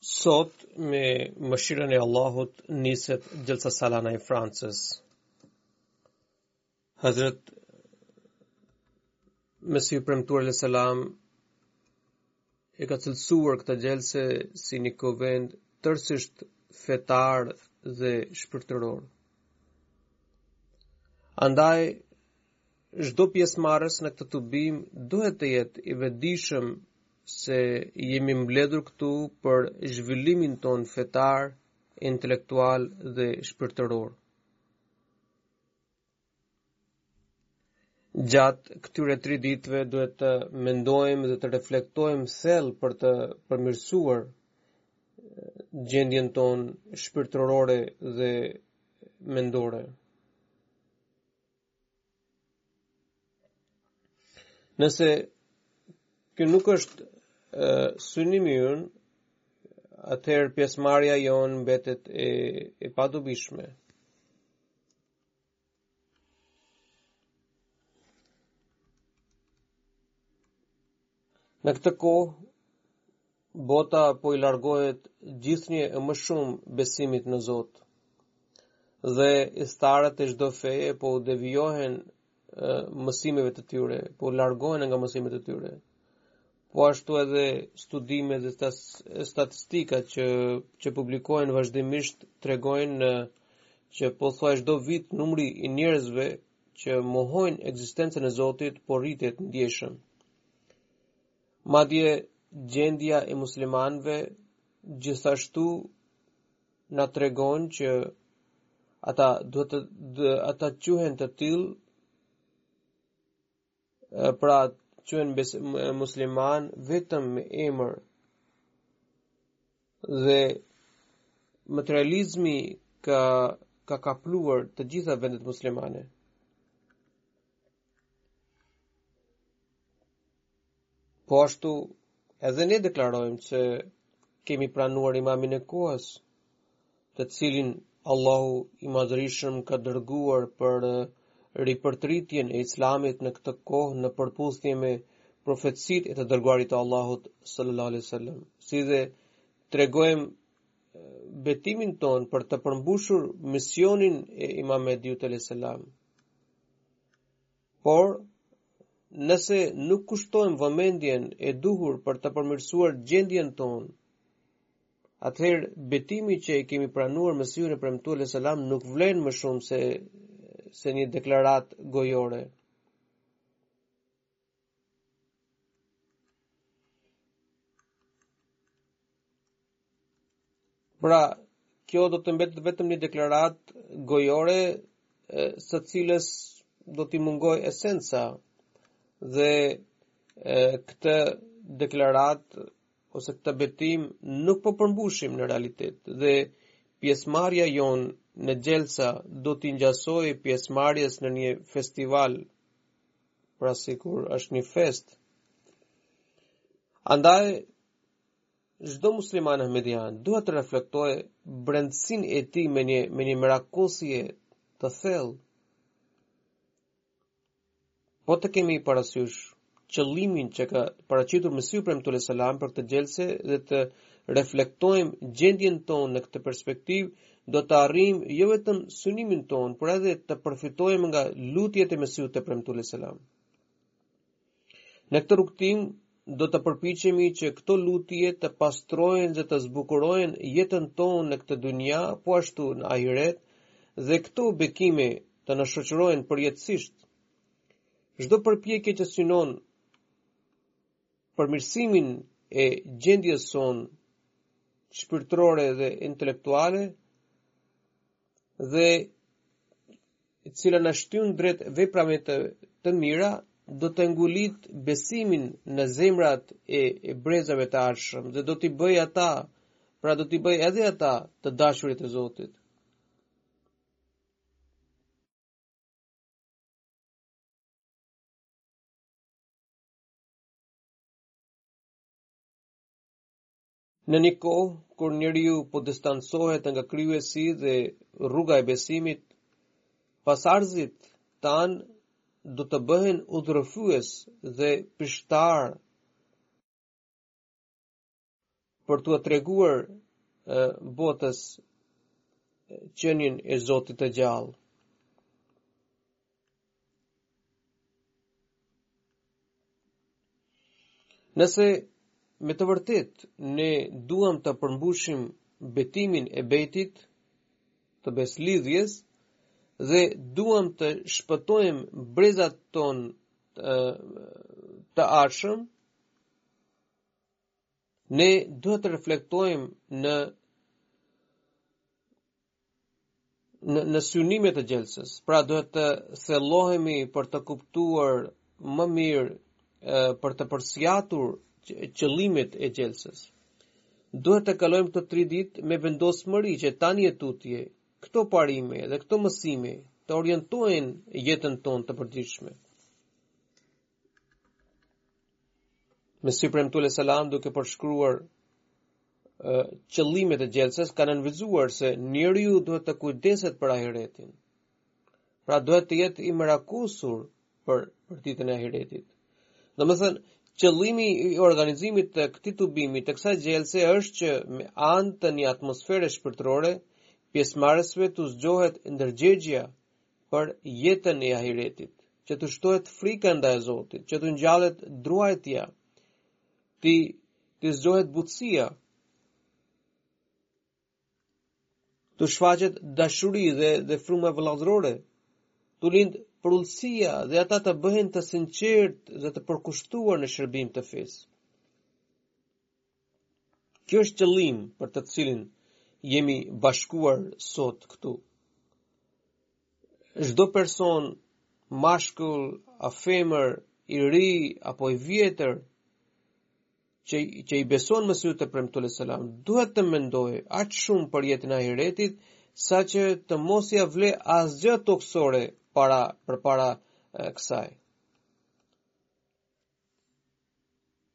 Sot me mëshirën e Allahut niset Xhelsa Salana e Francës. Hazret Mesihu i Premtuar alejhi selam e ka cilësuar këtë xhelse si një kuvend tërësisht fetar dhe shpirtëror. Andaj Çdo pjesëmarrës në këtë tubim duhet të jetë i vetëdijshëm se jemi mbledhur këtu për zhvillimin tonë fetar, intelektual dhe shpirtëror. Gjatë këtyre tri ditëve duhet të mendojmë dhe të reflektojmë thellë për të përmirësuar gjendjen tonë shpirtërore dhe mendore. Nëse kjo nuk është uh, synimi ynë, atëherë pjesëmarrja jonë mbetet e, e padobishme. Në këtë kohë, bota po i largohet gjithnjë e më shumë besimit në Zot. Dhe ithtarët e çdo feje po u devijohen mësimeve të tyre, po largohen nga mësimet e tyre. Po ashtu edhe studime dhe statistika që që publikohen vazhdimisht tregojnë që pothuaj çdo vit numri i njerëzve që mohojnë ekzistencën e Zotit po rritet ndjeshëm. Madje gjendja e muslimanëve gjithashtu na tregon që ata duhet të ata quhen të tillë pra quhen muslimanë vetëm me emër dhe materializmi ka ka kapluar të gjitha vendet muslimane. Po ashtu, edhe ne deklarojmë se kemi pranuar imamin e kohës, të cilin Allahu i madhërishëm ka dërguar për ripërtëritjen e islamit në këtë kohë në përputhje me profecitë e të dërguarit të Allahut sallallahu alaihi wasallam. Si dhe tregojmë betimin tonë për të përmbushur misionin e Imam Mehdiut alaihi salam. Por, nëse nuk kushtojmë vëmendjen e duhur për të përmirësuar gjendjen tonë, atëherë betimi që e kemi pranuar Mesihun e Premtuar alejhi selam nuk vlen më shumë se një deklaratë gojore. Pra, kjo do të mbetet vetëm një deklaratë gojore së cilës do t'i mungojë esenca dhe këtë deklaratë ose këtë betim nuk po e përmbushim në realitet dhe pjesëmarrja jonë në xhelsa do t'i ngjasojë pjesëmarrjes në një festival pra sikur është një festë. Andaj, Çdo musliman ahmedian duhet të reflektojë brendësinë e tij me një me një merakosje të thellë. Po të kemi parasysh qëllimin që ka paraqitur Mesihu i Premtuar alejhi selam për këtë xhelse dhe të reflektojmë gjendjen tonë në këtë perspektivë, do të arrijmë jo vetëm synimin tonë, por edhe të përfitojmë nga lutjet e Mesihut të Premtuar alejhi selam. Në këtë rrugëtim do të përpiqemi që këto lutje të pastrojnë dhe të zbukurojnë jetën tonë në këtë dynja, po ashtu në ahiret, dhe këto bekime të na shoqërojnë përjetësisht. Çdo përpjekje që synon përmirësimin e gjendjes sonë shpirtërore dhe intelektuale dhe e cila na shtyn drejt veprave të të mira, do të ngulit besimin në zemrat e, e brezave të ardhshëm dhe do t'i bëjë ata, pra do t'i bëjë edhe ata të dashurit e Zotit. Në një kohë kur njeriu po distancohet nga krijuesi dhe rruga e besimit, pasardhësit tanë do të bëhen udhërrëfyes dhe pishtarë për t'ia treguar botës qenien e Zotit të gjallë. Nëse me të vërtetë ne duam të përmbushim betimin e bejtit të besëlidhjes dhe duam të shpëtojmë brezat tanë të ardhshëm, ne duhet të reflektojmë në në, në synimet e xhelsës. Pra duhet të thellohemi për të kuptuar më mirë për të përsiatur qëllimet e xhelsës. Duhet të kalojmë këto 3 ditë me vendosmëri që tani e tutje, këto parime dhe këto mësime të orientojnë jetën tonë të përditshme. Mesihu i Premtuar alejhi selam duke përshkruar qëllimet e xhelsës ka nënvizuar se njeriu duhet të kujdeset për ahiretin. Pra duhet të jetë i merakusur për për ditën e ahiretit. Domethënë, qëllimi i organizimit të këtij tubimi të kësaj xhelse është që me anë të një atmosfere shpirtërore, pjesëmarrësve t'u zgjohet ndërgjegjja për jetën e ahiretit, që t'u shtohet frika ndaj Zotit, që t'u ngjallet druajtja, t'u t'u zgjohet butësia, t'u shfaqet dashuri dhe, dhe fryma vëllazërore, t'u lindë përulësia dhe ata të bëhen të sinqertë dhe të përkushtuar në shërbim të fesë. Ky është qëllimi për të cilin jemi bashkuar sot këtu. Çdo person, mashkull, a femër, i ri apo i vjetër që që i beson Mesihut të Premtuar alejhi selam, duhet të mendojë aq shumë për jetën e ahiretit, saqë të mos ia vlejë asgjë tokësore para përpara kësaj.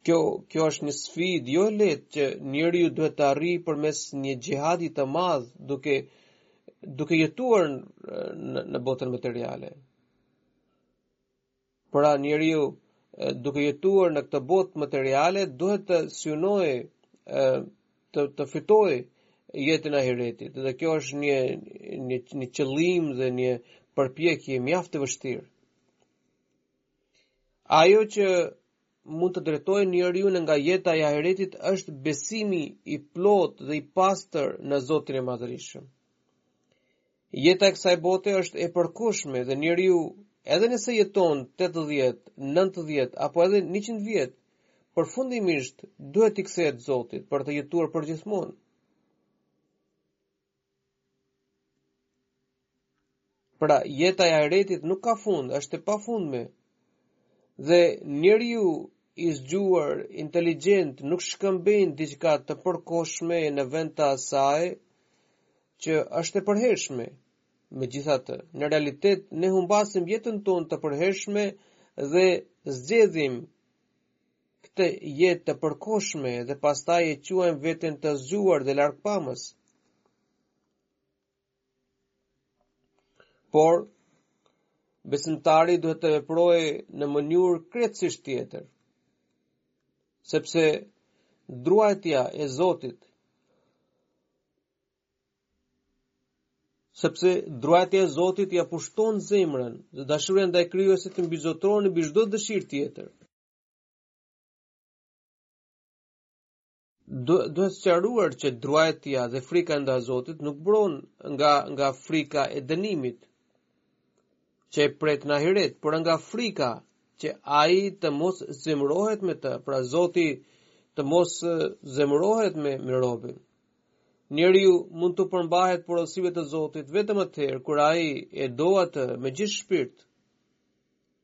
Kjo, kjo është një sfidë jo e lehtë që njeriu duhet të arrijë përmes një xhihadi të madh duke duke jetuar në, në botën materiale. Pra njeriu duke jetuar në këtë botë materiale duhet të synojë të të fitojë jetën e ahiretit. Dhe kjo është një një një qëllim dhe një përpjekje mjaft e vështirë. Ajo që mund të drejtojë njeriun nga jeta e ahiretit është besimi i plotë dhe i pastër në Zotin e Madhërishëm. Jeta e kësaj bote është e përkohshme dhe njeriu edhe nëse jeton 80, 90 apo edhe 100 vjet, përfundimisht duhet t'i kthehet Zotit për të jetuar përgjithmonë. Pra, jeta e ahiretit nuk ka fund, është e pafundme. Dhe njeriu i zgjuar, inteligjent, nuk shkëmben diçka të përkohshme në vend të asaj që është e përhershme. Megjithatë, në realitet ne humbasim jetën tonë të përhershme dhe zgjedhim këtë jetë të përkohshme dhe pastaj e quajmë veten të zgjuar dhe largpamës. Por besimtari duhet të veprojë në mënyrë krejtësisht tjetër. Sepse druajtja e Zotit sepse druajtja e Zotit ia pushton zemrën dhe dashuria ndaj krijuesit mbizotëron mbi çdo dëshirë tjetër. duhet sqaruar që druajtja dhe frika ndaj Zotit nuk buron nga nga frika e dënimit që e pret në ahiret, por nga frika që ai të mos zemërohet me të, pra Zoti të mos zemërohet me me robin. Njeriu mund t'u përmbahet porosive të Zotit vetëm atëherë kur ai e do atë me gjithë shpirt.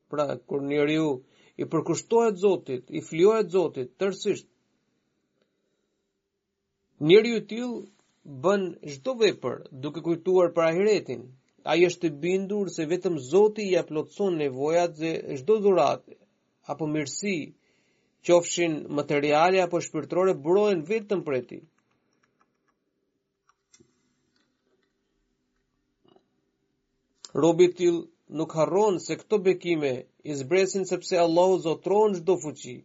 Pra, kur njeriu i përkushtohet Zotit, i flijohet Zotit tërësisht, njeriu i tillë bën çdo vepër duke kujtuar për ahiretin. Ai është i bindur se vetëm Zoti ia plotëson nevojat dhe çdo dhuratë apo mirësi, qofshin materiale apo shpirtërore, burojnë vetëm prej tij. Robi i tillë nuk harron se këto bekime i zbresin sepse Allahu zotron çdo fuqi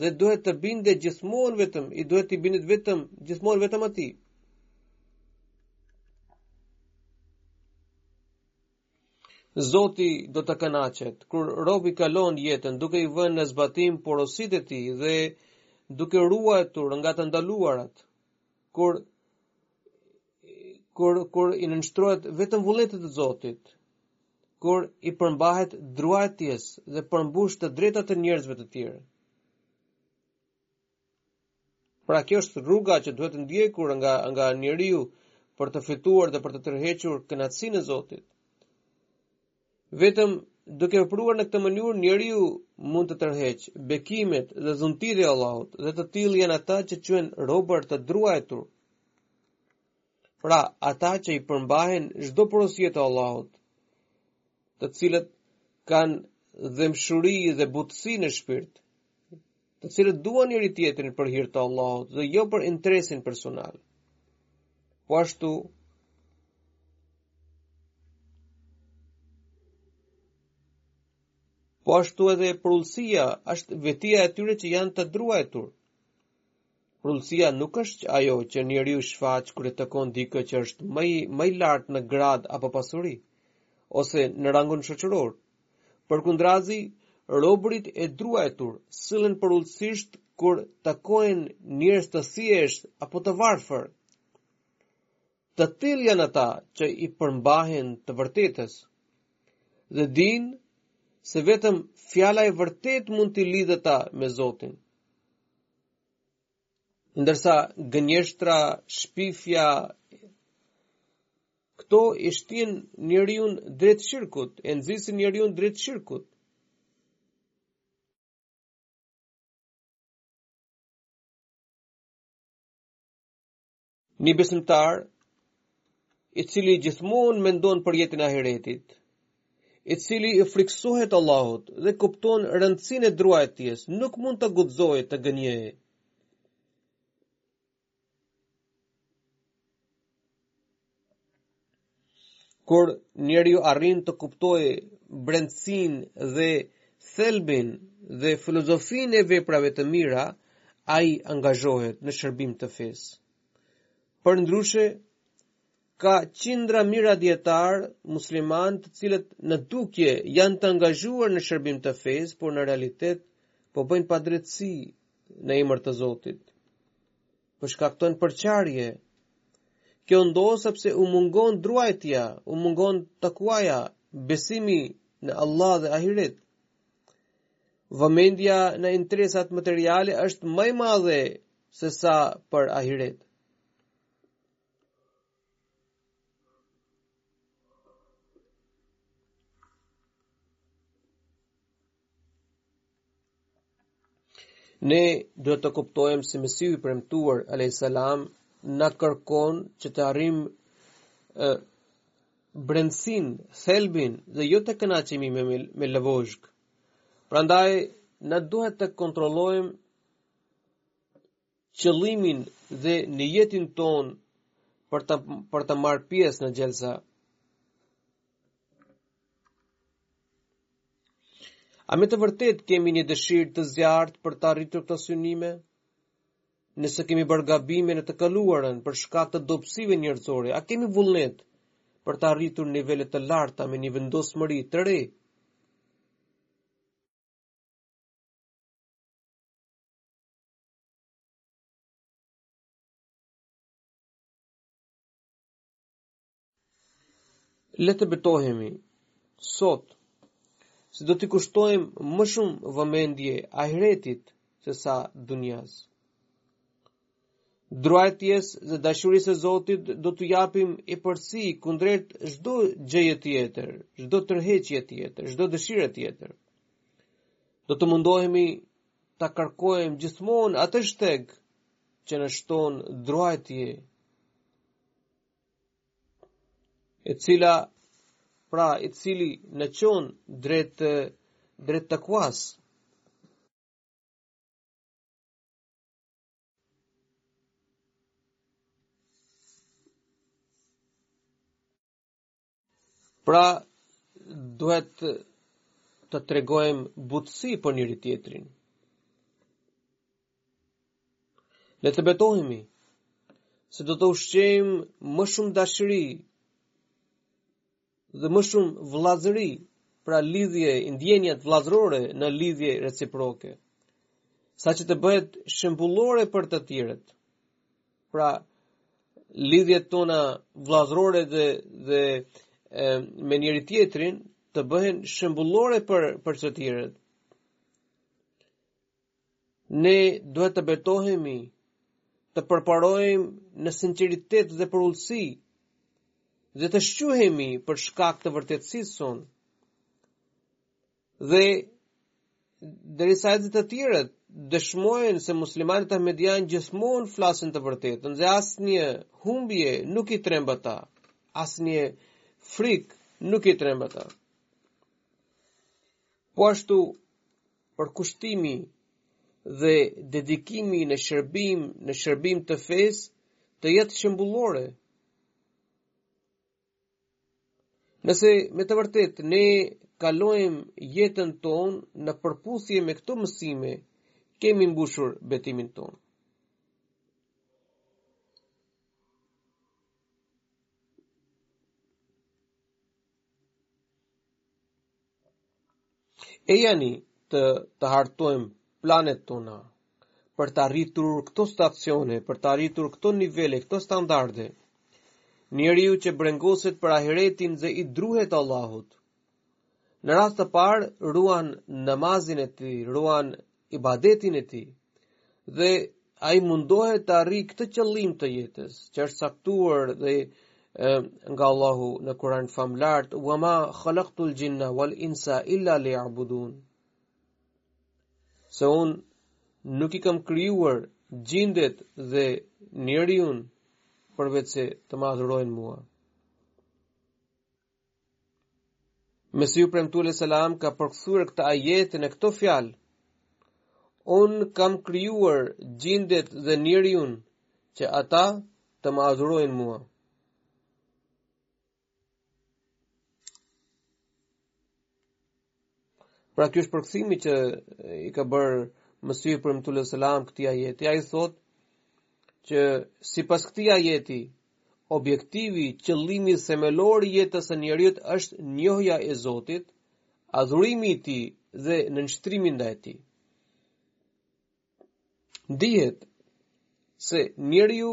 dhe duhet të binde gjithmonë vetëm i duhet t'i bindet vetëm gjithmonë vetëm atij. Zoti do të kënaqet kur robi kalon jetën duke i vënë në zbatim porositë e tij dhe duke ruajtur nga të ndaluarat. kur kur kur i nënshtrohet vetëm vullnetit të Zotit, kur i përmbahet druajtjes dhe përmbush të drejtat e njerëzve të tjerë. Pra kjo është rruga që duhet të ndjekur nga nga njeriu për të fituar dhe për të tërhequr kënaqësinë e Zotit. Vetëm duke vepruar në këtë mënyrë njeriu mund të tërheq bekimet dhe dhuntitë e Allahut dhe të tillë janë ata që quhen robër të druajtur. Pra, ata që i përmbahen çdo porosie të Allahut, të cilët kanë dhembshuri dhe butësi në shpirt. të cilët duan njëri-tjetrin për hir të Allahut dhe jo për interesin personal. Po ashtu, Po ashtu edhe përulësia është vetia e tyre që janë të druajtur. Përulësia nuk është ajo që njeriu shfaq kur e takon dikë që është më i më i lartë në gradë apo pasuri, ose në rangun shoqëror. Përkundrazi, robërit e druajtur sillen përulësisht kur takojnë njerëz të thjeshtë apo të varfër. Të tillë janë ata që i përmbahen të vërtetës dhe dinë se vetëm fjala e vërtetë mund t'i lidhë ata me Zotin. ndërsa gënjeshtra, shpifja, këto e shtyjnë njeriun drejt shirkut, e nxisin njeriun drejt shirkut. Një besimtar i cili gjithmonë mendon për jetën e ahiretit, i cili i frikësohet Allahut dhe kupton rëndësinë e druajtjes, nuk mund të guxojë të gënjejë. Kur njeriu arrin të kuptojë brendësinë dhe thelbin dhe filozofinë e veprave të mira, ai angazhohet në shërbim të fesë. Përndryshe, ka qindra mijëra djetarë muslimanë të cilët në dukje janë të angazhuar në shërbim të fesë, por në realitet po bëjnë padrejtësi në emër të Zotit. Po shkaktojnë përçarje. Kjo ndodh sepse u mungon druajtja, u mungon takuaja, besimi në Allah dhe ahiret. Vëmendja në interesat materiale është më e madhe sesa për ahiret. Ne duhet të kuptojmë se Mesihu i premtuar alayhis salam na kërkon që të arrijmë brendësinë, thelbin dhe jo të kënaqemi me me lëvozhgë. Prandaj na duhet të kontrollojmë qëllimin dhe nijetin tonë për të për të marrë pjesë në xhelsa. A me të vërtetë kemi një dëshirë të zjarrtë për të arritur këto synime? Nëse kemi bërë gabime në të kaluarën për shkak të dobësive njerëzore, a kemi vullnet për të arritur nivele të larta me një vendosmëri të re? Le të betohemi sot se do t'i kushtojmë më shumë vëmendje ahiretit se sa dunjas. Druajtjes dhe dashurisë së Zotit do t'u japim epërsi kundrejt çdo gjëje tjetër, çdo tërheqje tjetër, çdo dëshire tjetër. Do të mundohemi ta kërkojmë gjithmonë atë shteg që na shton druajtje, e cila pra i cili na çon drejt drejt takuas. Pra, duhet të tregojmë butësi për njëri-tjetrin. Le të betohemi se do të ushqejmë më shumë dashuri dhe më shumë vëllazëri, pra lidhje i ndjenjat vëllazërore në lidhje reciproke, saqë të bëhet shembullore për të tjerët. Pra, lidhjet tona vllazërore dhe dhe e, me njëri-tjetrin të bëhen shembullore për për të tjerët. Ne duhet të betohemi të përparojmë në sinceritet dhe përulësi dhe të shquhemi për shkak të vërtetësisë sonë. Dhe derisa edhe të tjerët dëshmojnë se muslimanët ahmedian gjithmonë flasin të vërtetën dhe asnjë humbje nuk i tremb ata, asnjë frik nuk i tremb ata. Po ashtu përkushtimi dhe dedikimi në shërbim, në shërbim të fesë, të jetë shembullore. Nëse me të vërtet ne kalojmë jetën tonë në përputhje me këto mësime, kemi mbushur betimin tonë. Ejani të të hartojmë planet tona për të arritur këto stacione, për të arritur këto nivele, këto standarde. Njeriu që brengoset për ahiretin dhe i druhet Allahut. Në rast të parë ruan namazin e tij, ruan ibadetin e tij dhe ai mundohet të arrijë këtë qëllim të jetës që është caktuar dhe nga Allahu në Kur'an famëlartë wa ma khalaqtul jinna wal insa illa liya'budun se unë nuk i kam krijuar gjindet dhe njeriun përveçse të më adhurojnë mua Mesihu i Premtuar alejhi selam e ka përkthyer këtë ajet me këto fjalë. Unë kam krijuar gjindet dhe njeriun që ata të më adhurojnë mua. Pra ky është përkthimi që i ka bërë Mesihu i Premtuar alejhi selam këtij ajeti. Ai thotë që sipas këtij ajeti objektivi, qëllimi themelor i jetës së njeriut është njohja e Zotit, adhurimi i tij dhe nënshtrimi ndaj tij. Dihet se njeriu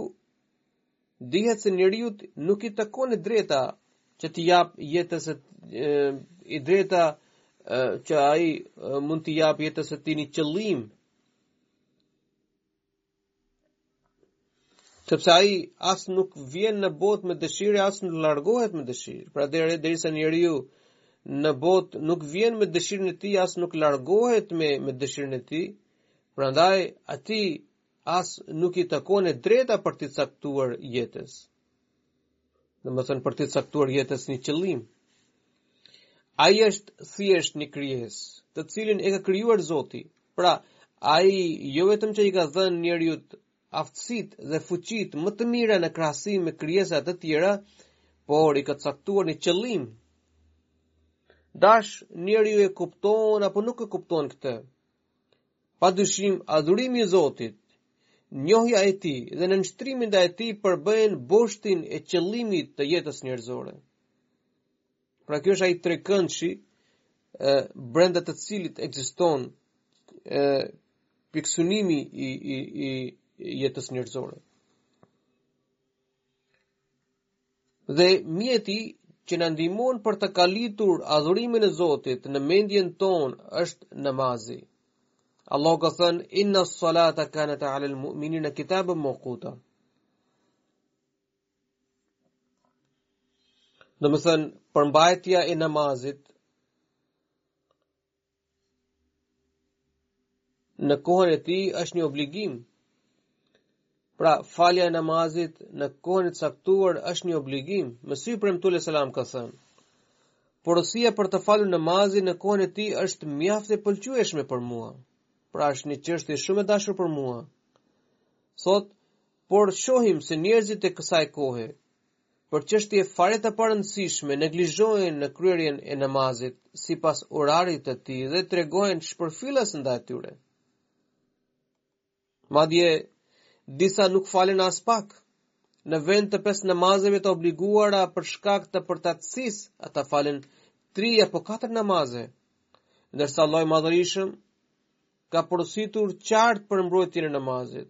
dihet se njeriut nuk i takon e drejta që t'i jap jetës e e drejta që ai mund t'i jap jetës së tij një qëllim Sepse ai as nuk vjen në botë me dëshirë, as nuk largohet me dëshirë. Pra deri derisa njeriu në botë nuk vjen me dëshirën e tij, as nuk largohet me me dëshirën e tij. Prandaj atij as nuk i takon e drejta për t'i caktuar jetës. Domethënë për t'i caktuar jetës një qëllim. Ai është thjesht një krijesë, të cilin e ka krijuar Zoti. Pra, ai jo vetëm që i ka dhënë njeriut aftësitë dhe fuqitë më të mira në krahasim me krijesa të tjera, por i ka caktuar një qëllim. Dash njeriu e kupton apo nuk e kupton këtë? Pa dyshim, adhurimi i Zotit, njohja e tij dhe nënshtrimi ndaj tij përbëjnë boshtin e qëllimit të jetës njerëzore. Pra ky është ai trekëndshi ë brenda të cilit ekziston ë pikësynimi i i i jetës njerëzore. Dhe mjeti që na ndihmon për të kalitur adhurimin e Zotit në mendjen tonë është namazi. Allahu ka thënë inna salata kanat ala al-mu'minina kitaban mawquta. Domethënë përmbajtja e namazit në kohën e tij është një obligim. Pra, falja e namazit në kohën e caktuar është një obligim. Mesihu i Premtuar alejhi selam ka thënë. Porosia për të falur namazin në kohën e tij është mjaft e pëlqyeshme për mua. Pra, është një çështje shumë e dashur për mua. Thotë, por shohim se njerëzit e kësaj kohe për çështje fare të parëndësishme neglizhojnë në kryerjen e namazit sipas orarit të tij dhe tregohen shpërfillës ndaj tyre. Madje disa nuk falen aspak. Në vend të pesë namazeve të obliguara për shkak të përtacisë, ata falin 3 apo 4 namaze. Ndërsa Allahu i Madhërishëm ka porositur qartë për mbrojtjen e namazit.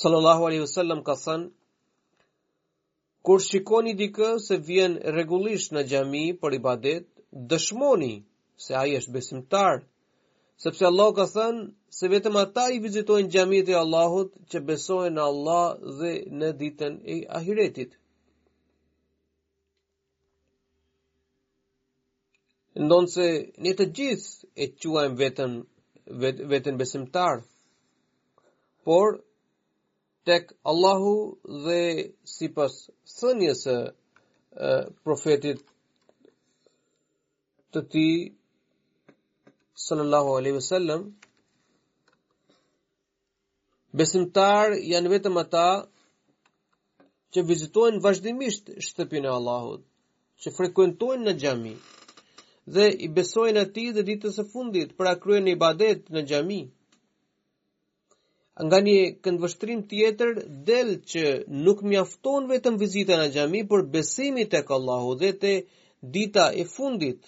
sallallahu alaihi wasallam ka thënë Kur shikoni dikë se vjen rregullisht në xhami për ibadet, dëshmoni se ai është besimtar, sepse Allahu ka thënë se vetëm ata i vizitojnë xhamitë e Allahut që besojnë në Allah dhe në ditën e Ahiretit. Ndonëse ne të gjithë e quajmë veten, veten besimtar, por tek Allahu dhe sipas thënies së profetit të tij sallallahu alaihi wasallam Besimtarë janë vetëm ata që vizitojnë vazhdimisht shtëpinë e Allahut, që frekuentojnë në xhami dhe i besojnë atij dhe ditës së fundit për ta kryer ibadetin në xhami. Nga një këndvështrim tjetër del që nuk mjafton vetëm vizita në xhami, por besimi tek Allahu dhe te dita e fundit.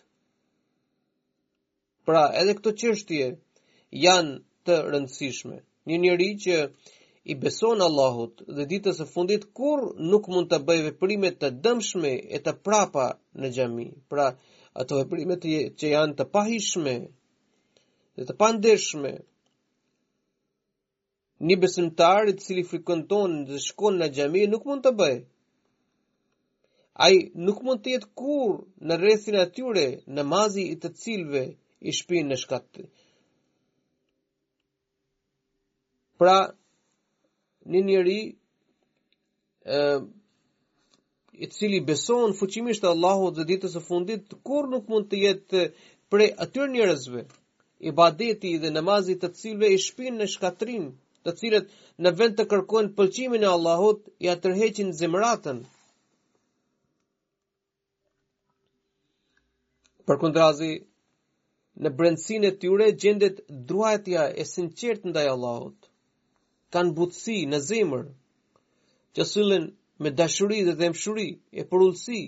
Pra, edhe këto çështje janë të rëndësishme. Një njeri që i beson Allahut dhe ditës së fundit kurrë nuk mund të bëjë veprime të dëmshme e të prapa në xhami. Pra, ato veprimet që janë të pahijshme dhe të pandershme. Një besimtar i cili frekuenton dhe shkon në xhami nuk mund të bëjë. Ai nuk mund të jetë kurrë në rrethin e atyre namazi i të cilëve i shpinë në shkat. Pra, një njeri i cili beson fuqimisht Allahut dhe ditës së fundit, kurrë nuk mund të jetë prej atyre njerëzve ibadeti dhe namazi i të cilëve i shpien në shkatërrim, të cilët në vend të kërkojnë pëlqimin e Allahut, ia tërheqin zemëratën. Përkundrazi, në brendësinë e tyre gjendet druajtja e sinqertë ndaj Allahut. Kanë butësi në zemër, që sillen me dashuri dhe dhembshuri e përulësi,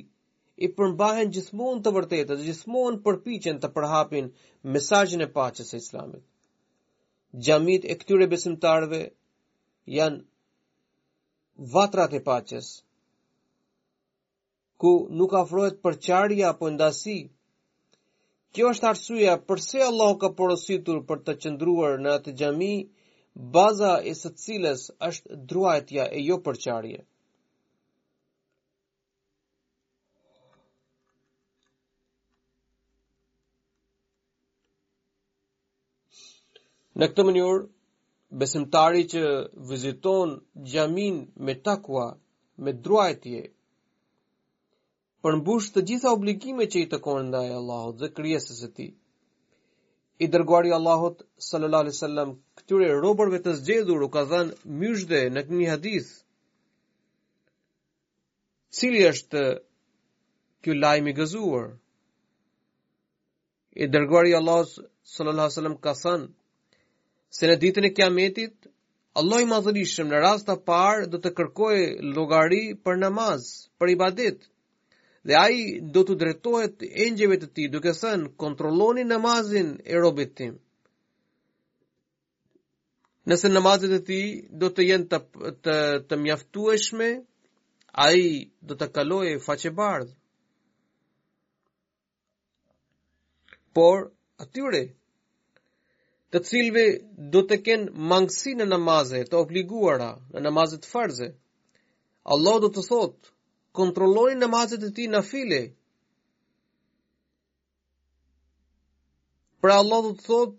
i përmbahen gjithmonë të vërtetës, gjithmonë përpiqen të përhapin mesazhin e paqes së islamit. Xhamitë e këtyre besimtarëve janë vatrat e paqes, ku nuk afrohet përçarje apo ndasi. Kjo është arsyeja përse Allahu ka porositur për të qëndruar në atë xhami, baza e së cilës është druajtja e jo përçarje. Në këtë mënyrë, besimtari që viziton xhaminë me takua, me druajtje, përmbush të gjitha obligimet që i takojnë ndaj Allahut dhe krijesës së tij. I dërguari i Allahut, sallallahu alaihi wasallam këtyre robërve të zgjedhur u ka dhënë myzhde në një hadith. Cili është ky lajm i gëzuar? I dërguari i Allahut sallallahu alaihi wasallam ka thënë se në ditën e Kiametit Allahu i Madhërishëm në rast të parë do të kërkojë llogari për namaz, për ibadet. Dhe ai do t'u drejtohet engjëjve të tij duke thënë kontrolloni namazin e robit tim. Nëse namazet e tij do të jenë të të, të mjaftueshme, ai do të kalojë faqebardhë. Por, atyre, të cilëve do të kenë mangësi në namaze të obliguara, në namazet farze, Allahu do të thotë, kontrolloni namazet e tij nafile, pra Allahu do të thotë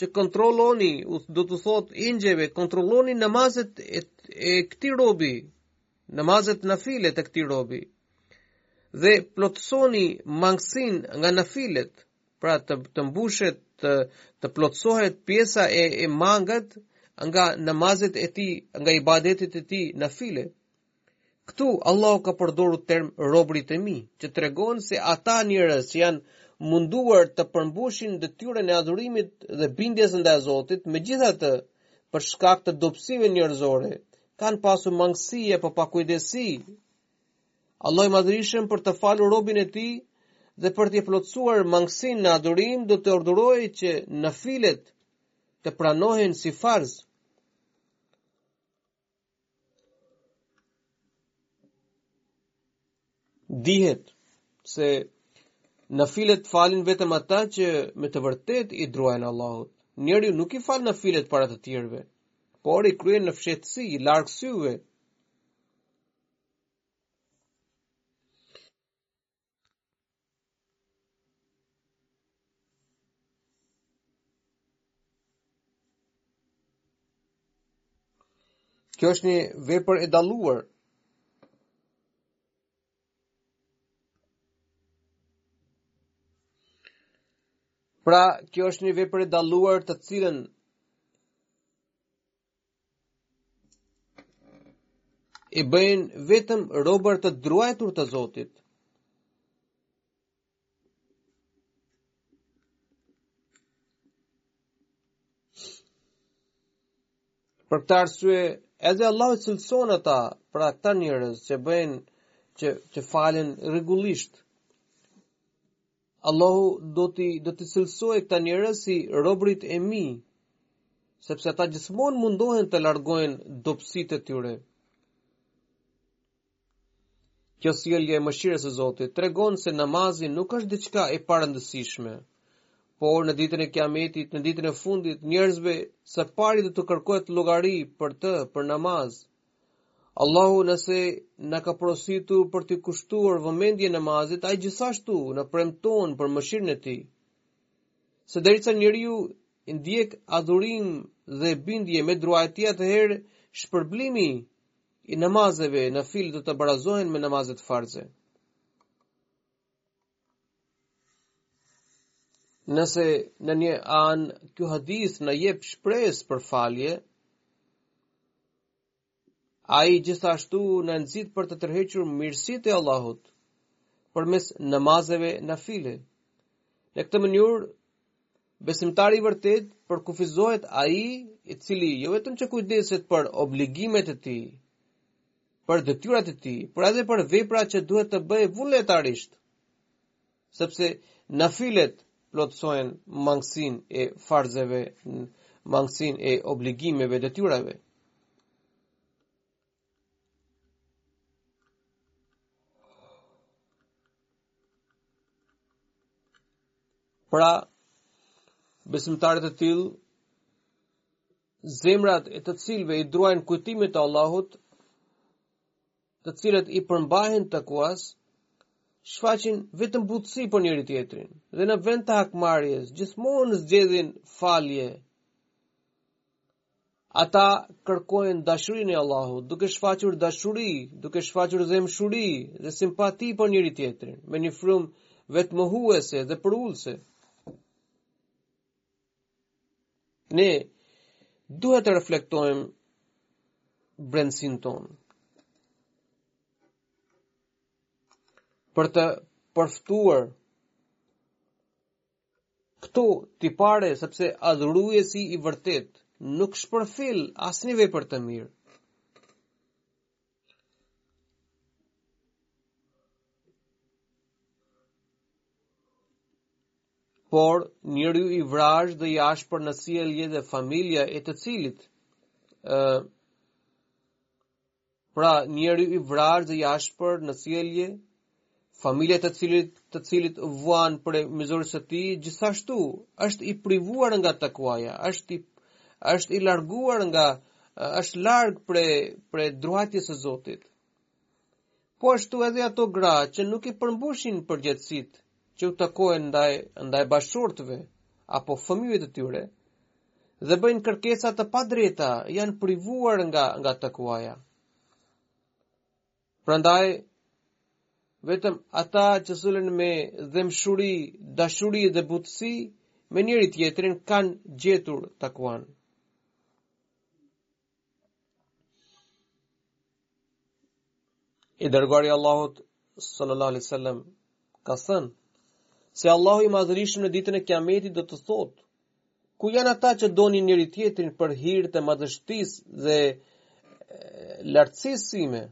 Që kontrolloni, do t'u thotë engjëjve, kontrolloni namazet e, e këtij robi, namazet nafilet e këtij robi, dhe plotësoni mangësinë nga nafilet, pra të, të mbushet, të, të plotësohet pjesa e, e mangët nga namazet e tij, nga ibadetet e tij nafile. Këtu Allahu ka përdorur termin robërit e mi, që tregon se ata njerëz që janë munduar të përmbushin detyrën e adhurimit dhe bindjes ndaj Zotit, megjithatë, për shkak të dobësive njerëzore, kanë pasur mangësi apo pakujdesi. Allahu i madhërishëm për të falur robin e tij dhe për t'i plotësuar mangësinë në adhurim do të urdhërojë që nafilet të pranohen si farz. Dihet se nafilet falin vetëm ata që me të vërtetë i druajnë Allahut. Njeri nuk i fal nafilet para të tjerëve, por i kryen në fshehtësi, i larg syve. Kjo është një vepër e dalluar. Pra, kjo është një vepër e dalluar të cilën i bëjnë vetëm robërit e druajtur të Zotit. Për këtë arsye, edhe Allahu i cilëson ata, pra këta njerëz që bëjnë, që, që falen rregullisht. Allahu do t'i do t'i cilësojë këta njerëz si robërit e mi, sepse ata gjithmonë mundohen të largojnë dobësitë e tyre. Kjo sjellje e mëshirës së Zotit tregon se namazi nuk është diçka e parëndësishme, por në ditën e Kiametit, në ditën e fundit, njerëzve së pari do t'u kërkohet llogari për të, për namaz, Allahu nëse na ka porositur për t'i kushtuar vëmendje namazit, ai gjithashtu na premton për mëshirën e tij. Se derisa njeriu ndjek adhurim dhe bindje me druajtje, atëherë, shpërblimi i namazeve nafile do të barazohen me namazet farze. Nëse në një anë ky hadith na jep shpresë për falje, ai gjithashtu na nxit për të tërhequr mirësitë e Allahut përmes namazeve nafile. Në këtë mënyrë, besimtari i vërtetë përkufizohet ai i cili jo vetëm që kujdeset për obligimet e tij, për detyrat e tij, por edhe për veprat që duhet të bëjë vullnetarisht. Sepse nafilet plotësojnë mangësinë e farzeve, mangësinë e obligimeve, detyrave. Pra, besimtarët e tillë zemrat e të cilëve i druajnë kujtimit të Allahut, të cilët i përmbahen takuas, shfaqin vetëm butësi për njëri tjetrin, dhe në vend të hakmarjes, gjithmonë zgjedhin falje. Ata kërkojnë dashurinë e Allahut, duke shfaqur dashuri, duke shfaqur dhembshuri dhe simpati për njëri tjetrin, me një frymë vetëmohuese dhe përulëse. Ne duhet të reflektojmë brendësinë tonë. Për të përftuar këto tipare, sepse adhuruesi i vërtetë nuk shpërfill asnjë vepër të mirë. Por, njeriu i vrazhdë dhe i ashpër në sjellje dhe familja e të cilit, ë Pra, njeriu i vrazhdë dhe i ashpër në sjellje, familja e të cilit, të cilit vuan prej mizorisë së tij, gjithashtu është i privuar nga takuaja, është i është i larguar nga është larg prej prej druajtjes së Zotit. Po ashtu edhe ato gra që nuk i përmbushin përgjegjësitë që u takojnë ndaj ndaj bashkëshortëve apo fëmijëve të tyre dhe bëjnë kërkesa të padrejta, janë privuar nga nga takuaja. Prandaj vetëm ata që sillen me dhembshuri, dashuri dhe butësi me njëri tjetrin kanë gjetur takuan. I dërguari i Allahut sallallahu alaihi wasallam ka thënë se Allahu i madhërishëm në ditën e Kiametit do të thotë ku janë ata që donin njëri tjetrin për hir të madhështisë dhe lartësisë sime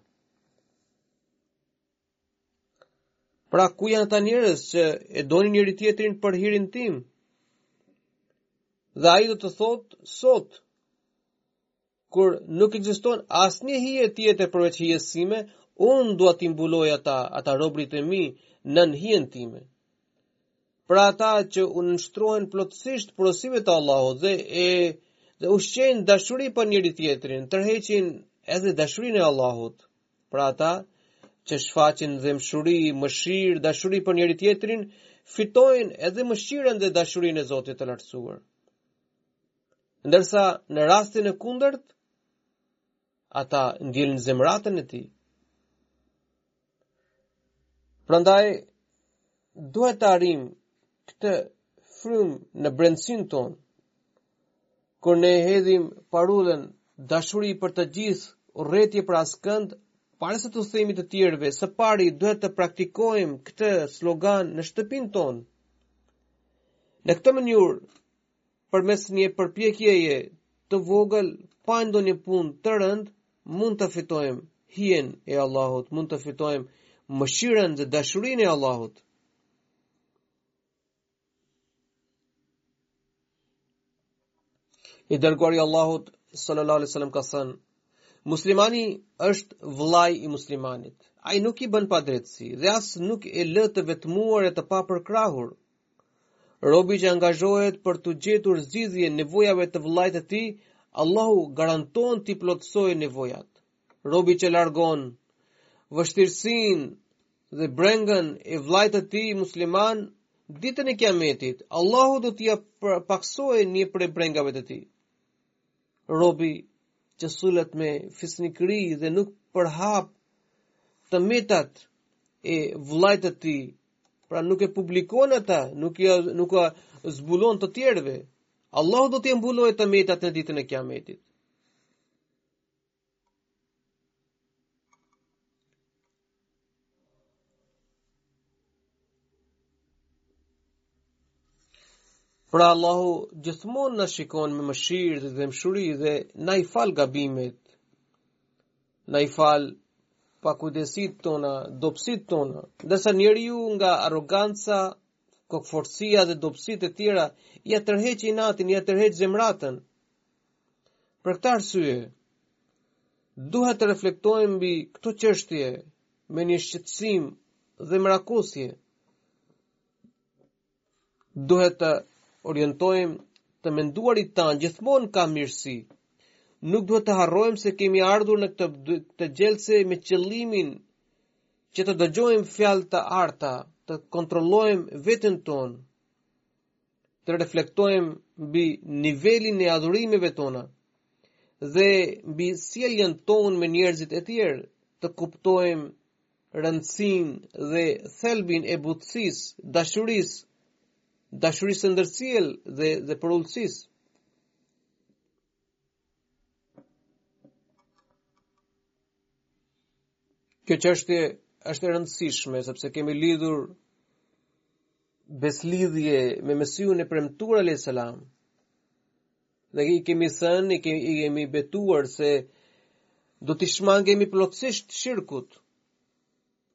Pra ku janë ata njerëz që e donin njëri tjetrin për hirin tim? Dhe ai do të thotë sot kur nuk ekziston asnjë hije tjetër përveç hijes sime, unë dua t'i mbuloj ata, ata robërit e mi nën hijen time. Pra ata që u nënshtrohen plotësisht porosive të Allahut dhe e dhe ushqejnë dashuri për njëri tjetrin, tërheqin edhe dashurinë e Allahut. Pra ata që shfaqin dhembshuri, mëshirë, dashuri për njëri tjetrin, fitojnë edhe mëshirën dhe dashurinë e Zotit të Lartësuar. Ndërsa në rastin e kundërt, Ata ndjellin zemëratën e tij. Prandaj duhet të arrijmë këtë frymë në brendësin tonë. Kur ne hedhim parullën dashuri për të gjithë, urrejtje për askënd, para se t'u themi të tjerëve, së pari duhet të praktikojmë këtë slogan në shtëpinë tonë. Në këtë mënyrë Përmes një përpjekjeje të vogël, pa ndonjë punë të rëndë, mund të fitojmë hijen e Allahut, mund të fitojmë mëshirën dhe dashurinë e Allahut. I dërguari i Allahut sallallahu alaihi wasallam ka thënë: Muslimani është vëllai i muslimanit. Ai nuk i bën padrejtësi dhe as nuk e lë të vetmuar e të papërkrahur Robi që angazhohet për të gjetur zgjidhje nevojave të vëllait të tij, Allahu garanton t'i plotësojë nevojat. Robi që largon vështirësinë dhe brengën e vëllait të tij musliman ditën e Kiametit, Allahu do t'ia pakësojë një prej brengave të tij. Robi që sillet me fisnikëri dhe nuk përhap të metat e vëllait të tij Pra nuk i publikon ato, nuk ia nuk ia zbulon të tjerëve. Allahu do t'i mbulojë të metat në ditën e Kiametit. Pra Allahu gjithmonë na shikon me mëshirë, dhembshuri dhe na i fal gabimet. Na i fal pakujdesitë tona, dobësitë tona. Ndërsa njeriu nga arroganca, kokëfortësia dhe dobësitë e tjera ia tërheq inatin, ia tërheq zemëratën. Për këtë arsye, duhet të reflektojmë mbi këto çështje me një shqetësim dhe merakosje. Duhet të orientojmë të menduarit tonë gjithmonë kah mirësi. Nuk duhet të harrojmë se kemi ardhur në këtë Xhelse me qëllimin që të dëgjojmë fjalë të arta, të kontrollojmë veten tonë, të reflektojmë mbi nivelin e adhurimeve tona dhe mbi sjelljen tonë me njerëzit e tjerë, të kuptojmë rëndësinë dhe thelbin e butësisë, dashurisë, dashurisë së ndërsjellë dhe dhe përulësisë. Kjo çështje është e rëndësishme sepse kemi lidhur besëlidhje me Mesihun e premtuar alayhis salam. Dhe i kemi thënë, i kemi, i jemi betuar se do t'i shmangemi plotësisht shirkut.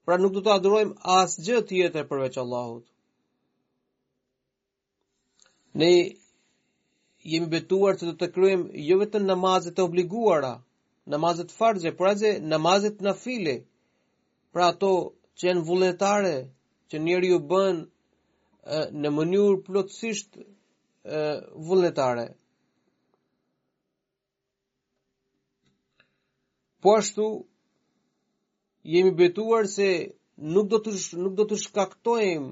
Pra nuk do të adhurojmë asgjë tjetër përveç Allahut. Ne jemi betuar se do të kryejmë jo vetëm namazet e obliguara, namazet farze, por edhe namazet nafile. Pra ato që janë vullnetare, që njeriu bën në mënyrë plotësisht vullnetare. Po ashtu jemi betuar se nuk do të nuk do t'u shkaktojmë,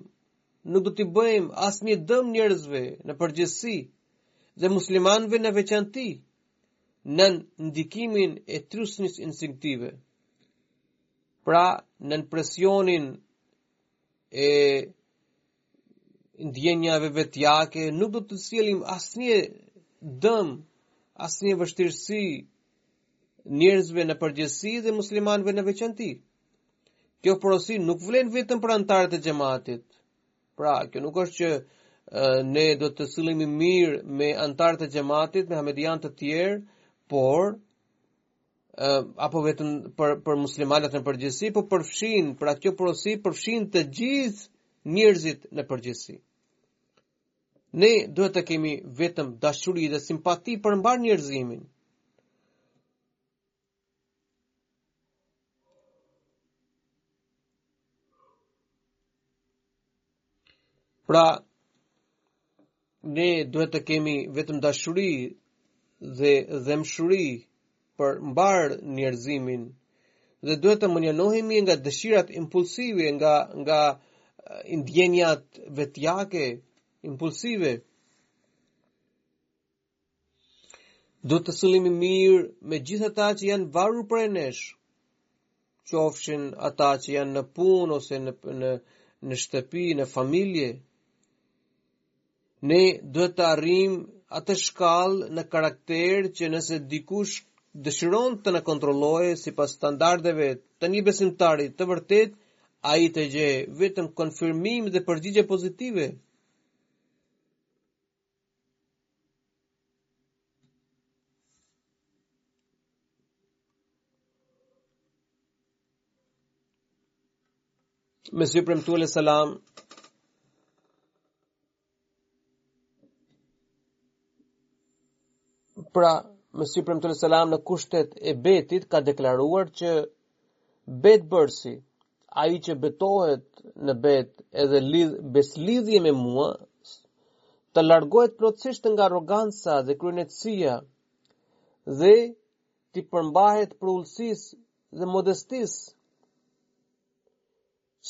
nuk do t'i bëjmë asnjë dëm njerëzve në përgjithësi dhe muslimanëve në veçanti nën ndikimin e trysnisë instinktive. Pra, nën presionin e ndjenjave vetjake, nuk do të sjellim asnjë dëm, asnjë vështirësi njerëzve në përgjithësi dhe muslimanëve në veçanti. Kjo porosi nuk vlen vetëm për anëtarët e xhematit. Pra, kjo nuk është që ne do të sillemi mirë me anëtarët e xhematit, me ahmedianë të tjerë, por apo vetëm për për muslimanët në përgjithësi, po përfshin, pra kjo porosi përfshin të gjithë njerëzit në përgjithësi. Ne duhet të kemi vetëm dashuri dhe simpati për mbarë njerëzimin. Pra, ne duhet të kemi vetëm dashuri dhe dhemshuri për mbarë njerëzimin dhe duhet të mënjanohemi nga dëshirat impulsive, nga nga eh, ndjenjat vetjake impulsive. Duhet të sillemi mirë me gjithë ata që janë varur prej nesh, qofshin ata që janë në punë ose në në në shtëpi, në familje. Ne duhet të arrijmë atë shkallë në karakter që nëse dikush dëshiron të na kontrollojë sipas standardeve të një besimtari të vërtetë, ai të gjejë vetëm konfirmim dhe përgjigje pozitive. Mesihu i Premtuar alejhi selam Pra, Mesih premtu e salam në kushtet e bejtit ka deklaruar që Betbërësi, ai që betohet në bet edhe lidh, besëlidhje me mua, të largohet plotësisht nga arroganca dhe kryenetësia dhe të përmbahet përulësisë dhe modestisë.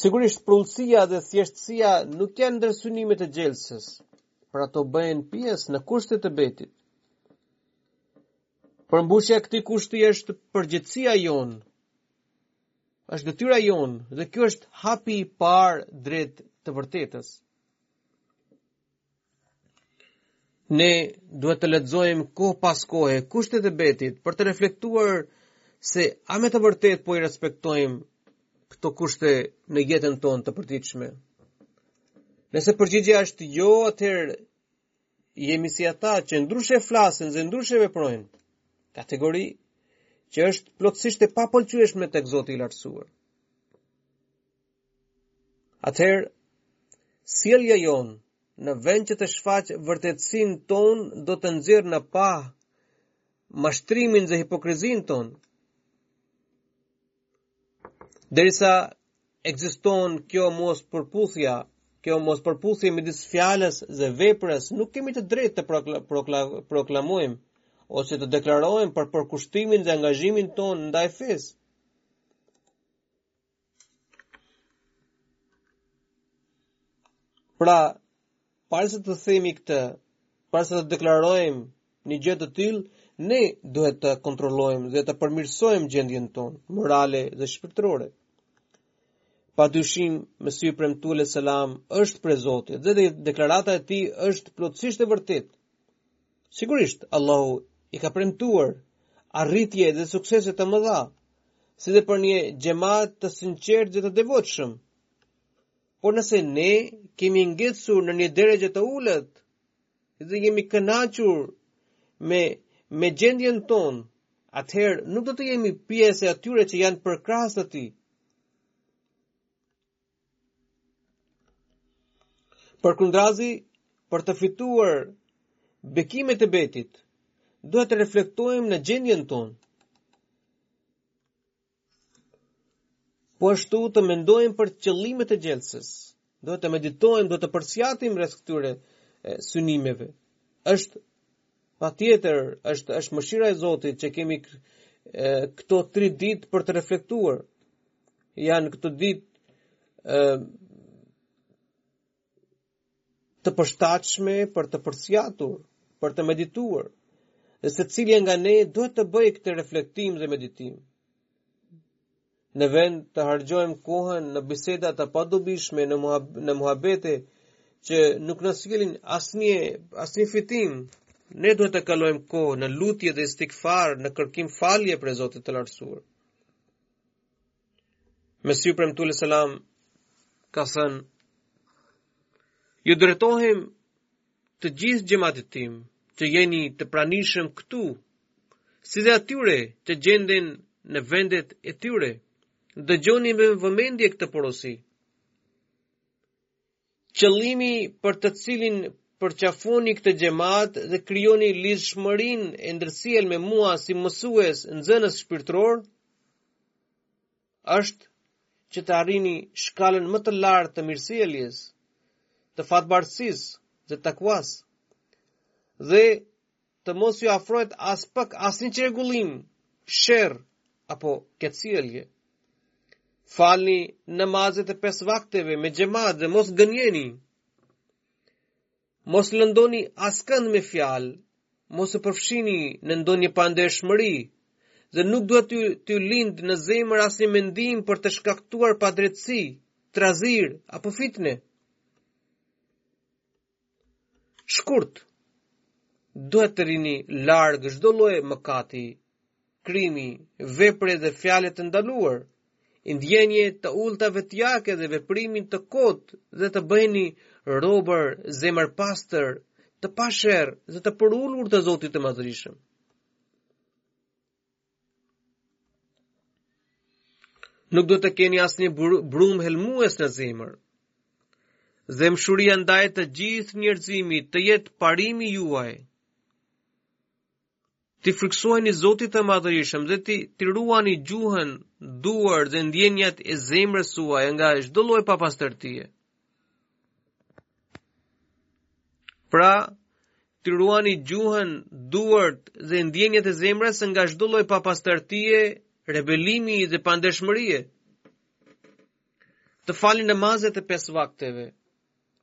Sigurisht përulësia dhe thjeshtësia nuk janë ndër synimet e xhelsës, por ato bëhen pjesë në kushtet e betit. Përmbushja e këtij kushti është përgjegjësia jonë. Është detyra jonë dhe kjo është hapi i parë drejt të vërtetës. Ne duhet të lexojmë kohë pas kohe kushtet e betit për të reflektuar se a me të vërtetë po i respektojmë këto kushte në jetën tonë të përditshme. Nëse përgjigja është jo, atëherë jemi si ata që ndryshe flasin dhe ndryshe veprojnë. Kategori që është plotësisht e papëlqyeshme tek Zoti i Lartësuar. Atëherë, sjellja jonë, në vend që të shfaqë vërtetësinë tonë, do të nxjerrë në pah mashtrimin dhe hipokrizinë tonë. Derisa ekziston kjo mospërputhja, kjo mospërputhje midis fjalës dhe veprës, nuk kemi të drejtë të prokla, prokla, proklamojmë, ose të deklarojmë për përkushtimin dhe angazhimin tonë ndaj fesë. Pra, para se të themi këtë, para se të deklarojmë një gjë të tillë, ne duhet të kontrollojmë dhe të përmirësojmë gjendjen tonë morale dhe shpirtërore. Pa dyshim, Mesihu i Premtuar alejhi selam është prej Zotit dhe deklarata e tij është plotësisht e vërtetë. Sigurisht, Allahu i ka premtuar arritje dhe suksese të mëdha, si dhe për një xhamat të sinqertë dhe të devotshëm. Por nëse ne kemi ngecur në një derexhe të ulët dhe jemi kënaqur me me gjendjen tonë, atëherë nuk do të jemi pjesë e atyre që janë përkrahës të tij. Përkundrazi, për të fituar bekimet e betit, duhet të reflektojmë në gjendjen tonë. Po ashtu të mendojmë për qëllimet e xhelsës. Duhet të meditojmë, duhet të përsiatim rreth këtyre synimeve. Është Patjetër, është, është mëshira e Zotit që kemi këto tri ditë për të reflektuar. Janë këto ditë të përshtatshme për të përsiatur, për të medituar. Dhe secili nga ne duhet të bëjë këtë reflektim dhe meditim. Në vend të harxhojmë kohën në biseda të padobishme në në muhabete që nuk na sjellin asnjë asnjë fitim, ne duhet të kalojmë kohë në lutje dhe istighfar, në kërkim falje prej Zotit të Lartësuar. Mesihu i Premtuar selam ka thënë ju drejtohem Të gjithë xhematit tim që jeni të pranishëm këtu, si dhe atyre që gjenden në vendet e tyre, dëgjoni me vëmendje këtë porosi. Qëllimi për të cilin përqafoni këtë xhemat dhe krijoni lidhshmërinë e ndërsjellë me mua si mësues nxënës shpirtëror, është që të arrini shkallën më të lartë të mirësjelljes, të fatbardhësisë dhe takuas. Dhe të mos ju afrohet aspak asnjë çrregullim, sherr apo keqsjellje. Falni namazet e pesë vakteve me xhemat dhe mos gënjeni. Mos lëndoni askënd me fjalë, mos u përfshini në ndonjë pandershmëri dhe nuk duhet t'ju lindë në zemër asnjë mendim për të shkaktuar padrejtësi, trazirë apo fitne. Shkurt, duhet të rrini larg çdo lloj mëkati krimi, vepre dhe fjale të ndaluar, ndjenje të ulta vetjake dhe veprimi të kotë dhe të bëheni robër zemërpastër, të pasherr dhe të përulur të Zotit të Madhërishëm. Nuk duhet të keni asnjë brumë helmues në zemër. Dhembshuria ndaj të gjithë njerëzimit të jetë parimi juaj. T'i frikësoheni Zotit të Madhërishëm dhe t'i, t'i ruani gjuhën, duart dhe ndjenjat e zemrës suaj nga çdo lloj papastërtie. Pra, t'i ruani gjuhën, duart dhe ndjenjat e zemrës nga çdo lloj papastërtie, rebelimi dhe pandershmërie. Të falni namazet e pesë vakteve.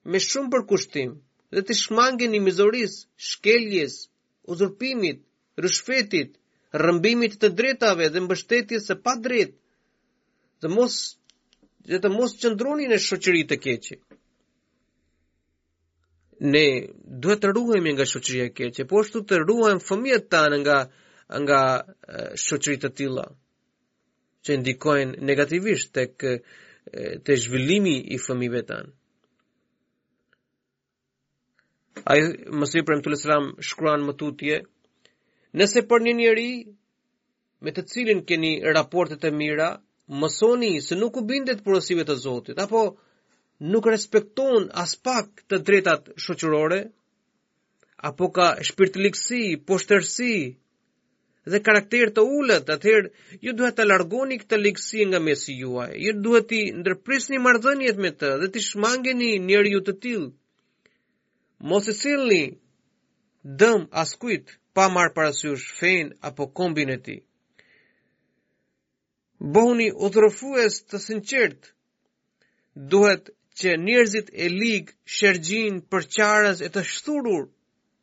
me shumë përkushtim dhe të shmangeni mizorisë, shkeljes, uzurpimit, ryshfetit, rrëmbimit të të drejtave dhe mbështetjes së padrejtë dhe mos dhe të mos qëndroni në shoqëri të keqe. Ne duhet të ruhemi nga shoqëria e keqe, po ashtu të ruajmë fëmijët tanë nga nga shoqëri të tilla. që ndikojnë negativisht tek te zhvillimi i fëmijëve tanë. Ai Mesihu alejhi selam shkruan më tutje, nëse për një njeri me të cilin keni raporte të mira, mësoni se nuk u bindet porosive të Zotit apo nuk respekton aspak të drejtat shoqërore, apo ka shpirtligësi, poshtërsi dhe karakter të ulët, atëherë ju duhet ta largoni këtë ligësi nga mesi juaj, ju duhet t'i ndërprisni marrëdhëniet me të dhe t'i shmangeni njeriu të tillë. Mos i sillni dëm askujt pa marrë parasysh fenë apo kombin e tij. Bëhuni udhërrëfues të sinqertë. Duhet që njerëzit e ligj, sherrxhinj, përçarës e të shthurur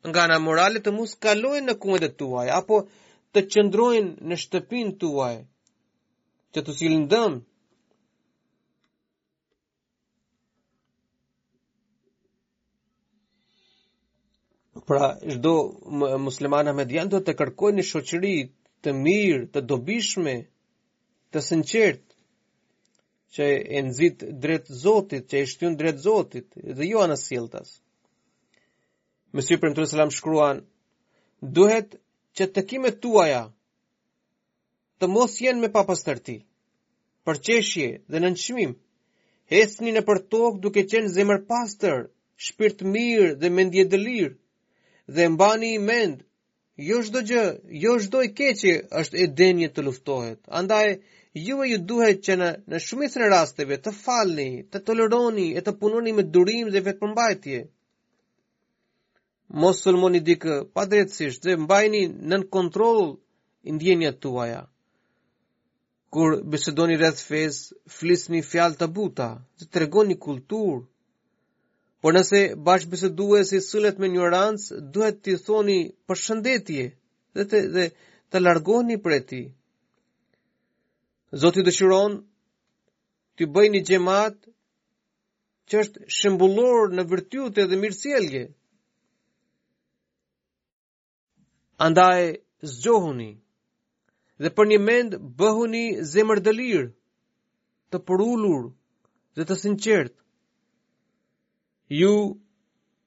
nga ana morale të mos kalojnë në kuvendet tuaja apo të qëndrojnë në shtëpinë tuaj që t'ju sjellin dëm. Pra, çdo musliman ahmedian duhet të kërkojë një shoqëri të mirë, të dobishme, të sinqert që e nxit drejt Zotit, që e shtyn drejt Zotit dhe jo anasjelltas. Mesihu i Premtuar selam shkruan, duhet që takimet tuaja të mos jenë me papastërti, përqeshje dhe nënçmim, ecni nëpër tokë duke qenë zemërpastër, shpirtmirë dhe mendjedëlirë, dhe mbani mend, jo çdo gjë, jo çdo e keqe është e denjë të luftohet, andaj ju e ju duhet që në, në shumicën e rasteve të falni, të toleroni e të punoni me durim dhe vetëpërmbajtje. Mos sulmoni dikë padrejtësisht dhe mbajini nën kontroll ndjenjat tuaja. Kur bisedoni rreth fesë, flisni fjalë të buta dhe tregoni kulturë. Por nëse bashkëbiseduesi sillet me injorancë, duhet t'i thoni përshëndetje dhe të, dhe të largoheni prej tij. Zoti dëshiron t'ju bëjë një xhemat që është shembullor në virtyte dhe mirësjellje. Andaj zgjohuni dhe për një mend bëhuni zemërdëlirë, të përulur dhe të sinqertë. Ju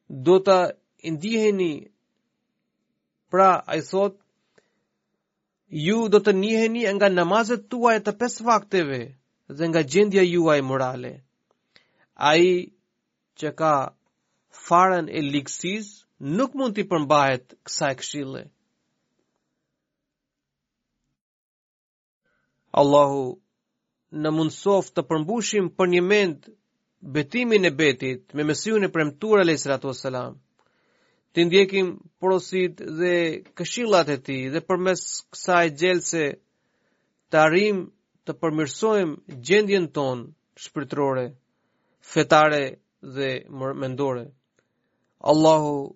do të ndiheni pra ai thotë Ju do të njiheni nga namazet tuaja të pesë vakteve dhe nga gjendja juaj morale. Ai që ka farën e ligësisë nuk mund t'i përmbahet kësaj këshille. Allahu na mundësoftë të përmbushim për një mend betimin e bejtit me Mesihun e premtuar alejhi salatu uesselam. T'i ndjekim porositë dhe këshillat e tij dhe përmes kësaj xhelseje të arrijmë të përmirësojmë gjendjen tonë shpirtërore, fetare dhe mendore. Allahu